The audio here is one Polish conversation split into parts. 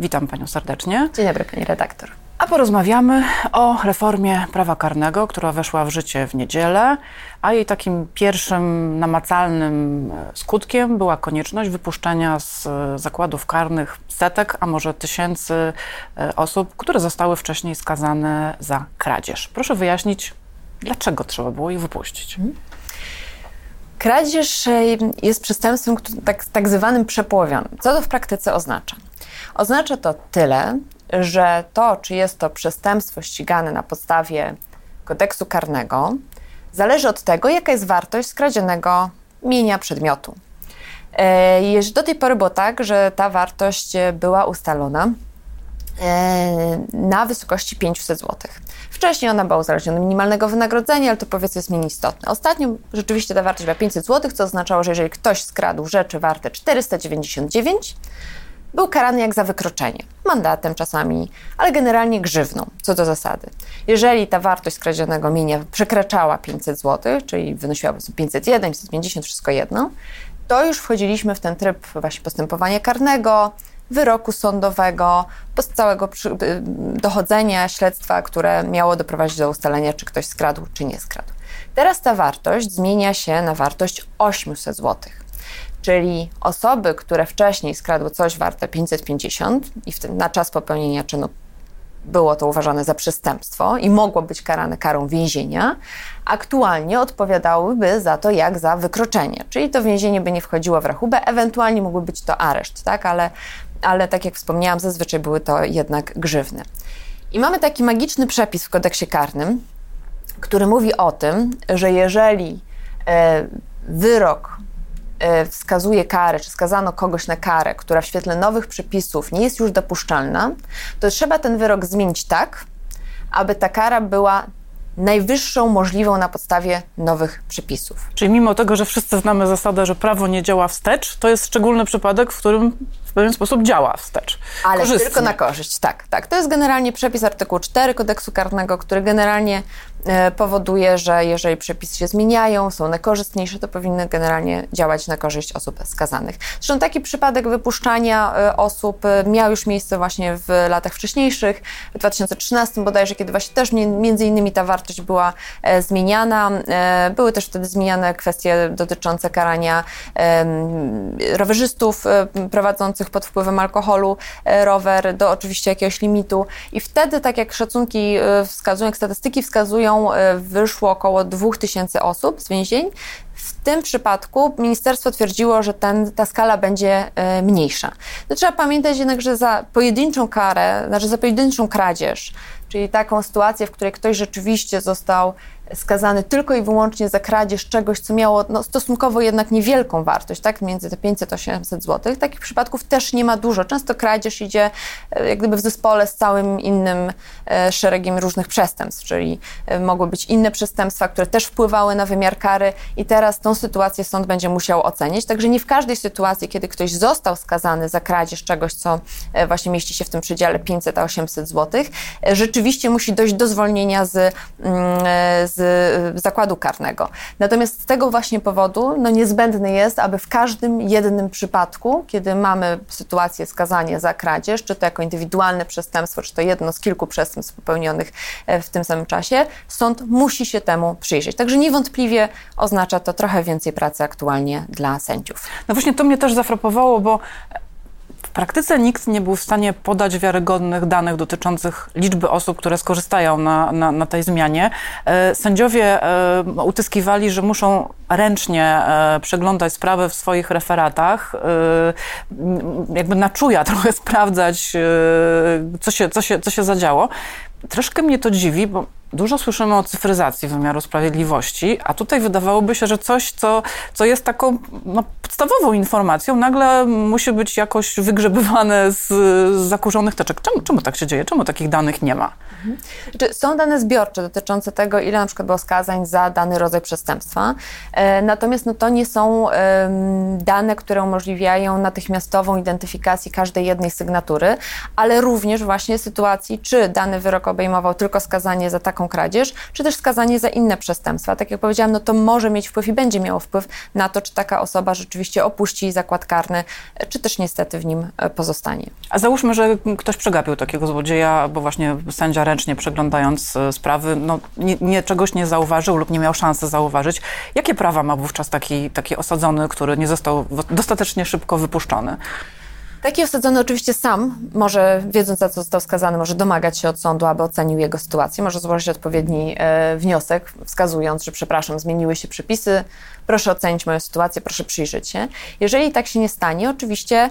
Witam Panią serdecznie. Dzień dobry Pani redaktor. A porozmawiamy o reformie prawa karnego, która weszła w życie w niedzielę, a jej takim pierwszym namacalnym e, skutkiem była konieczność wypuszczenia z e, zakładów karnych setek, a może tysięcy e, osób, które zostały wcześniej skazane za kradzież. Proszę wyjaśnić, dlaczego trzeba było ich wypuścić. Mhm. Kradzież jest przestępstwem tak, tak zwanym przepołowionym. Co to w praktyce oznacza? Oznacza to tyle, że to, czy jest to przestępstwo ścigane na podstawie kodeksu karnego, zależy od tego, jaka jest wartość skradzionego mienia przedmiotu. E, do tej pory było tak, że ta wartość była ustalona e, na wysokości 500 zł. Wcześniej ona była uzależniona od minimalnego wynagrodzenia, ale to powiedzmy jest mniej istotne. Ostatnio rzeczywiście ta wartość była 500 zł, co oznaczało, że jeżeli ktoś skradł rzeczy warte 499, był karany jak za wykroczenie, mandatem czasami, ale generalnie grzywną, co do zasady. Jeżeli ta wartość skradzionego mienia przekraczała 500 zł, czyli wynosiła 501, 550, wszystko jedno, to już wchodziliśmy w ten tryb właśnie postępowania karnego, wyroku sądowego, całego y, dochodzenia, śledztwa, które miało doprowadzić do ustalenia, czy ktoś skradł, czy nie skradł. Teraz ta wartość zmienia się na wartość 800 złotych czyli osoby, które wcześniej skradły coś warte 550 i w tym, na czas popełnienia czynu było to uważane za przestępstwo i mogło być karane karą więzienia, aktualnie odpowiadałyby za to jak za wykroczenie. Czyli to więzienie by nie wchodziło w rachubę, ewentualnie mógłby być to areszt, tak? ale, ale tak jak wspomniałam, zazwyczaj były to jednak grzywny. I mamy taki magiczny przepis w kodeksie karnym, który mówi o tym, że jeżeli e, wyrok wskazuje karę, czy skazano kogoś na karę, która w świetle nowych przepisów nie jest już dopuszczalna, to trzeba ten wyrok zmienić tak, aby ta kara była najwyższą możliwą na podstawie nowych przepisów. Czyli mimo tego, że wszyscy znamy zasadę, że prawo nie działa wstecz, to jest szczególny przypadek, w którym w pewien sposób działa wstecz. Ale Korzystnie. tylko na korzyść, tak, tak. To jest generalnie przepis artykułu 4 kodeksu karnego, który generalnie e, powoduje, że jeżeli przepisy się zmieniają, są nekorzystniejsze, to powinny generalnie działać na korzyść osób skazanych. Zresztą taki przypadek wypuszczania e, osób e, miał już miejsce właśnie w latach wcześniejszych, w 2013 bodajże, kiedy właśnie też między innymi ta wartość była zmieniana. Były też wtedy zmieniane kwestie dotyczące karania rowerzystów prowadzących pod wpływem alkoholu e, rower do oczywiście jakiegoś limitu i wtedy, tak jak szacunki e, wskazują, jak statystyki wskazują, e, wyszło około 2000 osób z więzień. W tym przypadku ministerstwo twierdziło, że ten, ta skala będzie mniejsza. No, trzeba pamiętać jednak, że za pojedynczą karę, znaczy za pojedynczą kradzież, czyli taką sytuację, w której ktoś rzeczywiście został skazany tylko i wyłącznie za kradzież czegoś, co miało no, stosunkowo jednak niewielką wartość, tak, między te 500 a 800 zł. Takich przypadków też nie ma dużo. Często kradzież idzie e, jak gdyby w zespole z całym innym e, szeregiem różnych przestępstw, czyli e, mogły być inne przestępstwa, które też wpływały na wymiar kary i teraz tą sytuację sąd będzie musiał ocenić. Także nie w każdej sytuacji, kiedy ktoś został skazany za kradzież czegoś, co właśnie mieści się w tym przedziale 500 a 800 zł, rzeczywiście musi dojść do zwolnienia z, mm, z z zakładu karnego. Natomiast z tego właśnie powodu no, niezbędne jest, aby w każdym jednym przypadku, kiedy mamy sytuację skazanie za kradzież, czy to jako indywidualne przestępstwo, czy to jedno z kilku przestępstw popełnionych e, w tym samym czasie, sąd musi się temu przyjrzeć. Także niewątpliwie oznacza to trochę więcej pracy aktualnie dla sędziów. No właśnie to mnie też zafrapowało, bo w praktyce nikt nie był w stanie podać wiarygodnych danych dotyczących liczby osób, które skorzystają na, na, na tej zmianie. E, sędziowie e, utyskiwali, że muszą ręcznie e, przeglądać sprawy w swoich referatach, jakby na czuja trochę sprawdzać, co się, co się, co się zadziało. Troszkę mnie to dziwi, bo Dużo słyszymy o cyfryzacji wymiaru sprawiedliwości, a tutaj wydawałoby się, że coś, co, co jest taką no, podstawową informacją, nagle musi być jakoś wygrzebywane z, z zakurzonych teczek. Czemu, czemu tak się dzieje? Czemu takich danych nie ma? Mhm. Są dane zbiorcze dotyczące tego, ile na przykład było skazań za dany rodzaj przestępstwa. E, natomiast no, to nie są dane, które umożliwiają natychmiastową identyfikację każdej jednej sygnatury, ale również właśnie sytuacji, czy dany wyrok obejmował tylko skazanie za taką kradzież, czy też skazanie za inne przestępstwa. Tak jak powiedziałam, no to może mieć wpływ i będzie miało wpływ na to, czy taka osoba rzeczywiście opuści zakład karny, czy też niestety w nim e, pozostanie. A załóżmy, że ktoś przegapił takiego złodzieja, bo właśnie sędzia ręcznie przeglądając e, sprawy, no, nie, nie, czegoś nie zauważył lub nie miał szansy zauważyć. Jakie prawa ma wówczas taki, taki osadzony, który nie został dostatecznie szybko wypuszczony? Taki osadzony oczywiście sam może, wiedząc za co został skazany, może domagać się od sądu, aby ocenił jego sytuację, może złożyć odpowiedni e, wniosek, wskazując, że przepraszam, zmieniły się przepisy, proszę ocenić moją sytuację, proszę przyjrzeć się. Jeżeli tak się nie stanie, oczywiście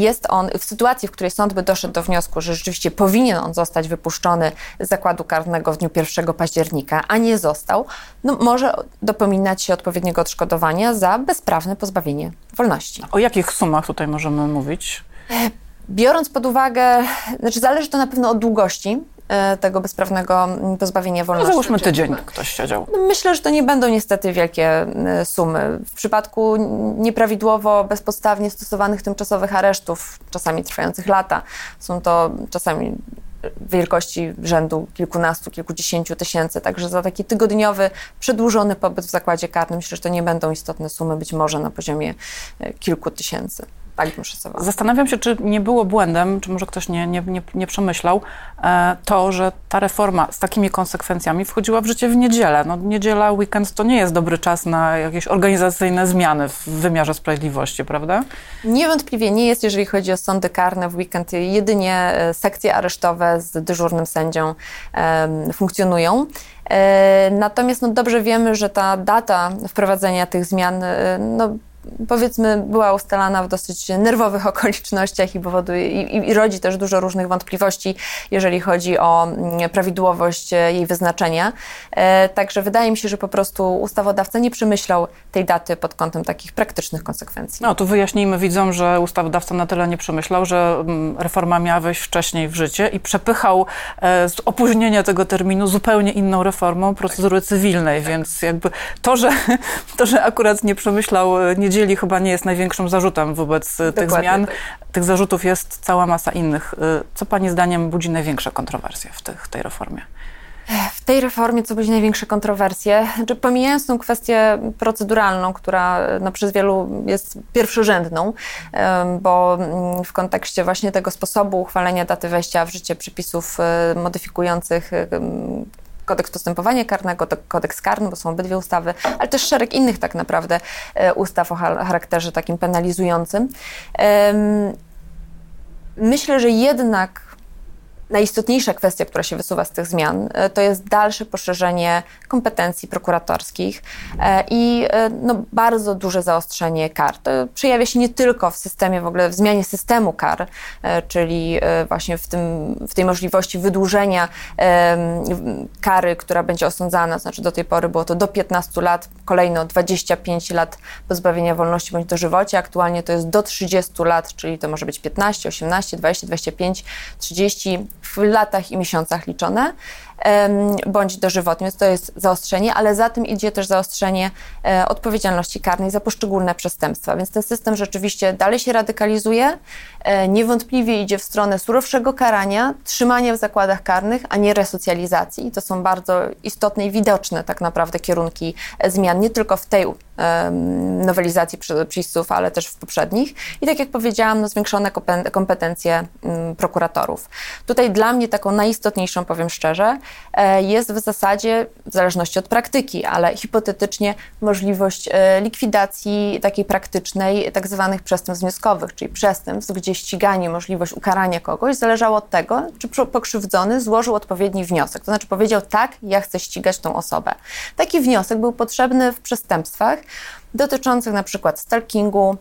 jest on w sytuacji, w której sąd by doszedł do wniosku, że rzeczywiście powinien on zostać wypuszczony z zakładu karnego w dniu 1 października, a nie został, no może dopominać się odpowiedniego odszkodowania za bezprawne pozbawienie wolności. O jakich sumach tutaj możemy mówić? Biorąc pod uwagę, znaczy zależy to na pewno od długości E, tego bezprawnego pozbawienia no, wolności. No załóżmy tydzień ktoś siedział. Myślę, że to nie będą niestety wielkie e, sumy. W przypadku nieprawidłowo, bezpodstawnie stosowanych tymczasowych aresztów, czasami trwających lata, są to czasami wielkości rzędu kilkunastu, kilkudziesięciu tysięcy. Także za taki tygodniowy, przedłużony pobyt w zakładzie karnym myślę, że to nie będą istotne sumy, być może na poziomie e, kilku tysięcy. Tak bym. Zastanawiam się, czy nie było błędem, czy może ktoś nie, nie, nie, nie przemyślał, e, to, że ta reforma z takimi konsekwencjami wchodziła w życie w niedzielę. No, niedziela, weekend to nie jest dobry czas na jakieś organizacyjne zmiany w wymiarze sprawiedliwości, prawda? Niewątpliwie nie jest, jeżeli chodzi o sądy karne w weekend. Jedynie e, sekcje aresztowe z dyżurnym sędzią funkcjonują. E, natomiast no, dobrze wiemy, że ta data wprowadzenia tych zmian no, powiedzmy była ustalana w dosyć nerwowych okolicznościach i powoduje i, i, rodzi też dużo różnych wątpliwości, jeżeli chodzi o mm, prawidłowość e, jej wyznaczenia. E, także wydaje mi się, że po prostu ustawodawca nie przemyślał tej daty pod kątem takich praktycznych konsekwencji. No tu wyjaśnijmy widzom, że ustawodawca na tyle nie przemyślał, że mm, reforma miała wejść wcześniej w życie i przepychał e, z opóźnienia tego terminu zupełnie inną reformą procedury cywilnej, więc jakby to, że, to, że akurat nie przemyślał e, niedzieli chyba nie jest największym zarzutem wobec Dokładnie tych zmian. Tak. Tych zarzutów jest cała masa innych. Y, co Pani zdaniem budzi największe kontrowersje w tych, tej reformie? W tej reformie co budzi największe kontrowersje? Znaczy, pomijając tą kwestię proceduralną, która no, przez wielu jest pierwszorzędną, bo mm, w kontekście właśnie tego sposobu uchwalenia daty wejścia w życie przepisów y, modyfikujących kodeks postępowania karnego, kodeks karny, bo są obydwie ustawy, ale też szereg innych tak naprawdę e, ustaw o charakterze takim penalizującym. Myślę, że jednak najistotniejsza kwestia, która się wysuwa z tych zmian, e, to jest dalsze poszerzenie kompetencji prokuratorskich e, i e, no, bardzo duże zaostrzenie kar. To przejawia się nie tylko w systemie, w ogóle w zmianie systemu kar, czyli właśnie w, tym, w tej możliwości wydłużenia kary, która będzie osądzana, znaczy do tej pory było to do 15 lat, kolejno 25 lat pozbawienia wolności bądź dożywocia, aktualnie to jest do 30 lat, czyli to może być 15, 18, 20, 25, 30 w latach i miesiącach liczone bądź dożywotnie, to jest zaostrzenie, ale za tym idzie też zaostrzenie e, odpowiedzialności karnej za poszczególne przestępstwa. Więc ten system rzeczywiście dalej się radykalizuje, e, niewątpliwie idzie w stronę surowszego karania, trzymania w zakładach karnych, a nie resocjalizacji. To są bardzo istotne i widoczne tak naprawdę kierunki e, zmian, nie tylko w tej nowelizacji przepisów, ale też w poprzednich. I tak jak powiedziałam, no, zwiększone kompetencje mm, prokuratorów. Tutaj dla mnie taką najistotniejszą, powiem szczerze, jest w zasadzie, w zależności od praktyki, ale hipotetycznie możliwość e, likwidacji takiej praktycznej tak zwanych przestępstw wnioskowych, czyli przestępstw, gdzie ściganie, możliwość ukarania kogoś zależało od tego, czy pokrzywdzony złożył odpowiedni wniosek. To znaczy powiedział tak, ja chcę ścigać tą osobę. Taki wniosek był potrzebny w przestępstwach dotyczących na przykład stalkingu,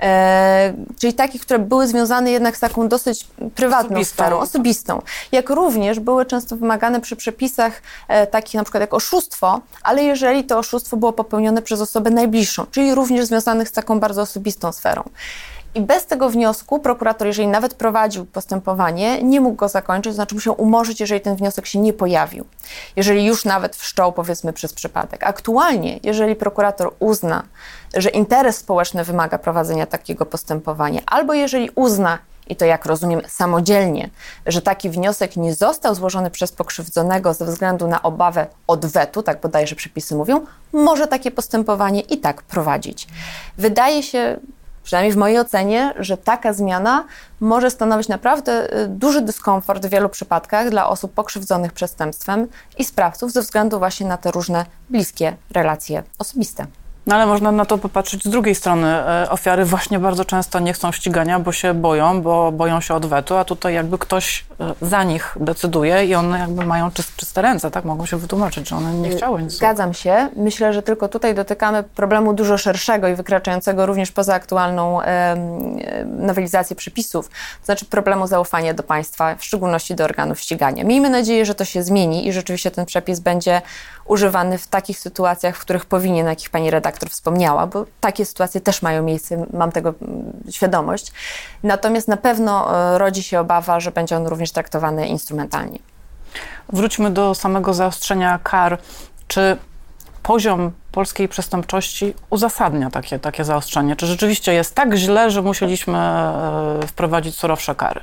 E, czyli takich, które były związane jednak z taką dosyć prywatną osobistą. sferą, osobistą. Jak również były często wymagane przy przepisach e, takich na przykład jak oszustwo, ale jeżeli to oszustwo było popełnione przez osobę najbliższą, czyli również związanych z taką bardzo osobistą sferą. I bez tego wniosku prokurator, jeżeli nawet prowadził postępowanie, nie mógł go zakończyć, to znaczy musiał umorzyć, jeżeli ten wniosek się nie pojawił. Jeżeli już nawet wszczął, powiedzmy, przez przypadek. Aktualnie, jeżeli prokurator uzna, że interes społeczny wymaga prowadzenia takiego postępowania, albo jeżeli uzna, i to jak rozumiem samodzielnie, że taki wniosek nie został złożony przez pokrzywdzonego ze względu na obawę odwetu, tak bodajże przepisy mówią, może takie postępowanie i tak prowadzić. Wydaje się, przynajmniej w mojej ocenie, że taka zmiana może stanowić naprawdę y, duży dyskomfort w wielu przypadkach dla osób pokrzywdzonych przestępstwem i sprawców ze względu właśnie na te różne bliskie relacje osobiste. No ale można na to popatrzeć z drugiej strony. E, ofiary właśnie bardzo często nie chcą ścigania, bo się boją, bo boją się odwetu, a tutaj jakby ktoś e, za nich decyduje i one jakby mają czyste ręce, tak? Mogą się wytłumaczyć, że one nie chciały nic. Zgadzam się. Myślę, że tylko tutaj dotykamy problemu dużo szerszego i wykraczającego również poza aktualną e, nowelizację przepisów, to znaczy problemu zaufania do państwa, w szczególności do organów ścigania. Miejmy nadzieję, że to się zmieni i rzeczywiście ten przepis będzie używany w takich sytuacjach, w których powinien, na jakich pani redaktor wspomniała, bo takie sytuacje też mają miejsce, mam tego mm, świadomość. Natomiast na pewno e, rodzi się obawa, że będzie on również traktowany instrumentalnie. Wróćmy do samego zaostrzenia kar. Czy poziom polskiej przestępczości uzasadnia takie, takie zaostrzenie? Czy rzeczywiście jest tak źle, że musieliśmy e, wprowadzić surowsze kary?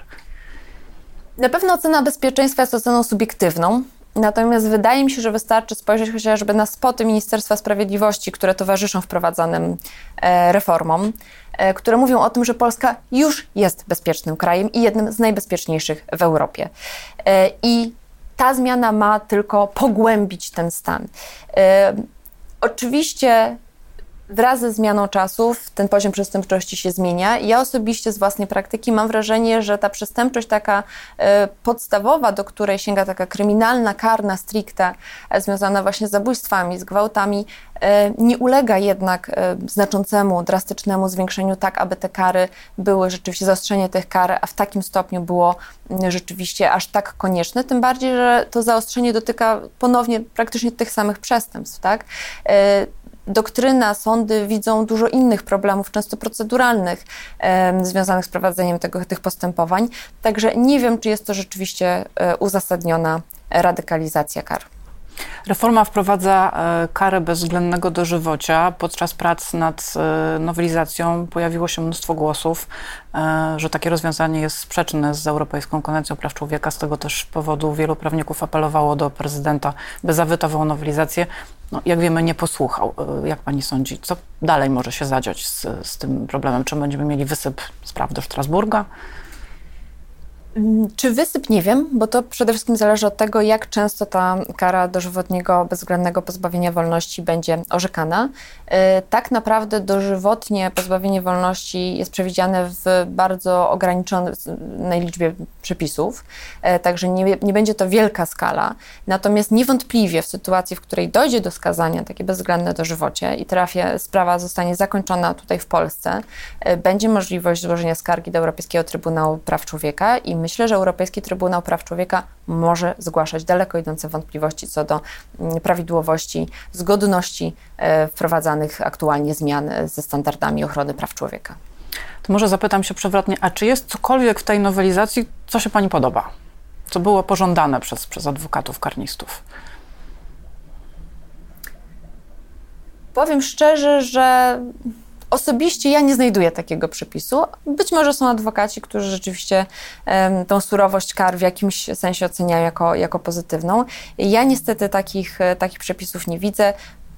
Na pewno ocena bezpieczeństwa jest oceną subiektywną. Natomiast wydaje mi się, że wystarczy spojrzeć chociażby na spoty Ministerstwa Sprawiedliwości, które towarzyszą wprowadzanym e, reformom, e, które mówią o tym, że Polska już jest bezpiecznym krajem i jednym z najbezpieczniejszych w Europie. E, I ta zmiana ma tylko pogłębić ten stan. Oczywiście wraz ze zmianą czasów ten poziom przestępczości się zmienia. Ja osobiście z własnej praktyki mam wrażenie, że ta przestępczość taka e, podstawowa, do której sięga taka kryminalna, karna, stricte, e, związana właśnie z zabójstwami, z gwałtami, e, nie ulega jednak znaczącemu, drastycznemu zwiększeniu, tak aby te kary były rzeczywiście, zaostrzenie tych kar, a w takim stopniu było rzeczywiście aż tak konieczne, tym bardziej, że to zaostrzenie dotyka ponownie praktycznie tych samych przestępstw, tak? Doktryna, sądy widzą dużo innych problemów, często proceduralnych, związanych z prowadzeniem tego, tych postępowań. Także nie wiem, czy jest to rzeczywiście e, uzasadniona radykalizacja kar. Reforma wprowadza e, karę bezwzględnego dożywocia. Podczas prac nad e, nowelizacją pojawiło się mnóstwo głosów, że takie rozwiązanie jest sprzeczne z Europejską Konwencją Praw Człowieka. Z tego też powodu wielu prawników apelowało do prezydenta, by zawetował nowelizację. No, jak wiemy, nie posłuchał. Jak pani sądzi, co dalej może się zadziać z, z tym problemem? Czy będziemy mieli wysyp spraw do Strasburga? Mm, czy wysyp? Nie wiem, bo to przede wszystkim zależy od tego, jak często ta kara dożywotniego bezwzględnego pozbawienia wolności będzie orzekana. Y, tak naprawdę dożywotnie pozbawienie wolności jest przewidziane w bardzo ograniczonej liczbie przepisów, y, także nie, nie będzie to wielka skala. Natomiast niewątpliwie w sytuacji, w której dojdzie do skazania takie bezwzględne dożywocie i trafia, sprawa zostanie zakończona tutaj w Polsce, y, będzie możliwość złożenia skargi do Europejskiego Trybunału Praw Człowieka i my myślę, że Europejski Trybunał Praw Człowieka może zgłaszać daleko idące wątpliwości co do mm, prawidłowości, zgodności e, wprowadzanych aktualnie zmian ze standardami ochrony praw człowieka. To może zapytam się przewrotnie, a czy jest cokolwiek w tej nowelizacji, co się Pani podoba? Co było pożądane przez, przez adwokatów karnistów? Powiem szczerze, że Osobiście ja nie znajduję takiego przepisu. Być może są adwokaci, którzy rzeczywiście um, tą surowość kar w jakimś sensie oceniają jako, jako pozytywną. Ja niestety takich, takich przepisów nie widzę.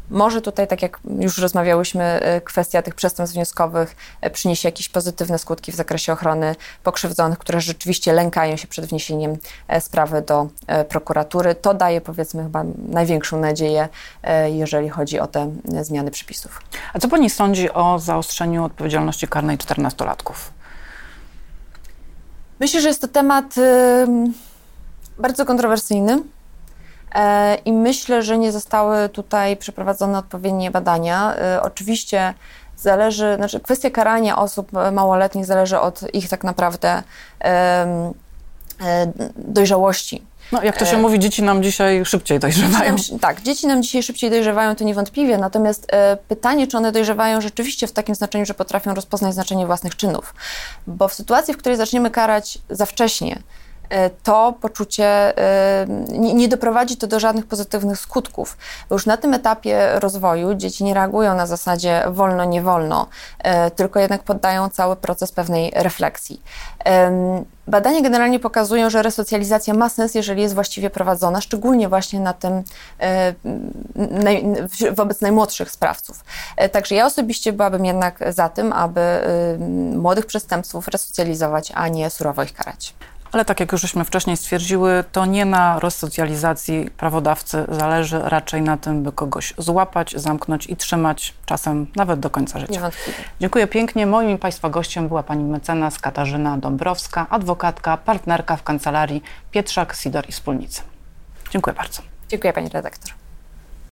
Może tutaj, tak jak już rozmawiałyśmy, e, kwestia tych przestępstw wnioskowych e, przyniesie jakieś pozytywne skutki w zakresie ochrony pokrzywdzonych, które rzeczywiście lękają się przed wniesieniem e, sprawy do prokuratury. To daje, powiedzmy, chyba największą nadzieję, jeżeli chodzi o te zmiany przepisów. A co pani sądzi o zaostrzeniu odpowiedzialności karnej 14-latków? Myślę, że jest to temat bardzo kontrowersyjny. E, I myślę, że nie zostały tutaj przeprowadzone odpowiednie badania. E, oczywiście zależy, znaczy kwestia karania osób małoletnich zależy od ich tak naprawdę e, dojrzałości. No, jak to się e... mówi, dzieci nam dzisiaj szybciej dojrzewają. Tak, dzieci nam dzisiaj szybciej dojrzewają, to niewątpliwie. Natomiast e, pytanie, czy one dojrzewają rzeczywiście w takim znaczeniu, że potrafią rozpoznać znaczenie własnych czynów. Bo w sytuacji, w której zaczniemy karać za wcześnie, E, to poczucie e, nie, doprowadzi to do żadnych pozytywnych skutków. Bo już na tym etapie rozwoju dzieci nie reagują na zasadzie wolno, nie wolno, e, tylko jednak poddają cały proces pewnej refleksji. Badania generalnie pokazują, że resocjalizacja ma sens, jeżeli jest właściwie prowadzona, szczególnie właśnie na tym wobec najmłodszych sprawców. Także ja osobiście byłabym jednak za tym, aby młodych przestępców resocjalizować, a nie surowo ich karać. Ale tak jak już żeśmy wcześniej stwierdziły, to nie na resocjalizacji prawodawcy zależy, raczej na tym, by kogoś złapać, zamknąć i trzymać czasem nawet do końca życia. Niewątpliwie. Dziękuję pięknie. Moim Państwa gościem była pani mecenas Katarzyna Dąbrowska, adwokatka, partnerka w kancelarii Pietrzak, Sidor i Wspólnicy. Dziękuję bardzo. Dziękuję pani redaktor.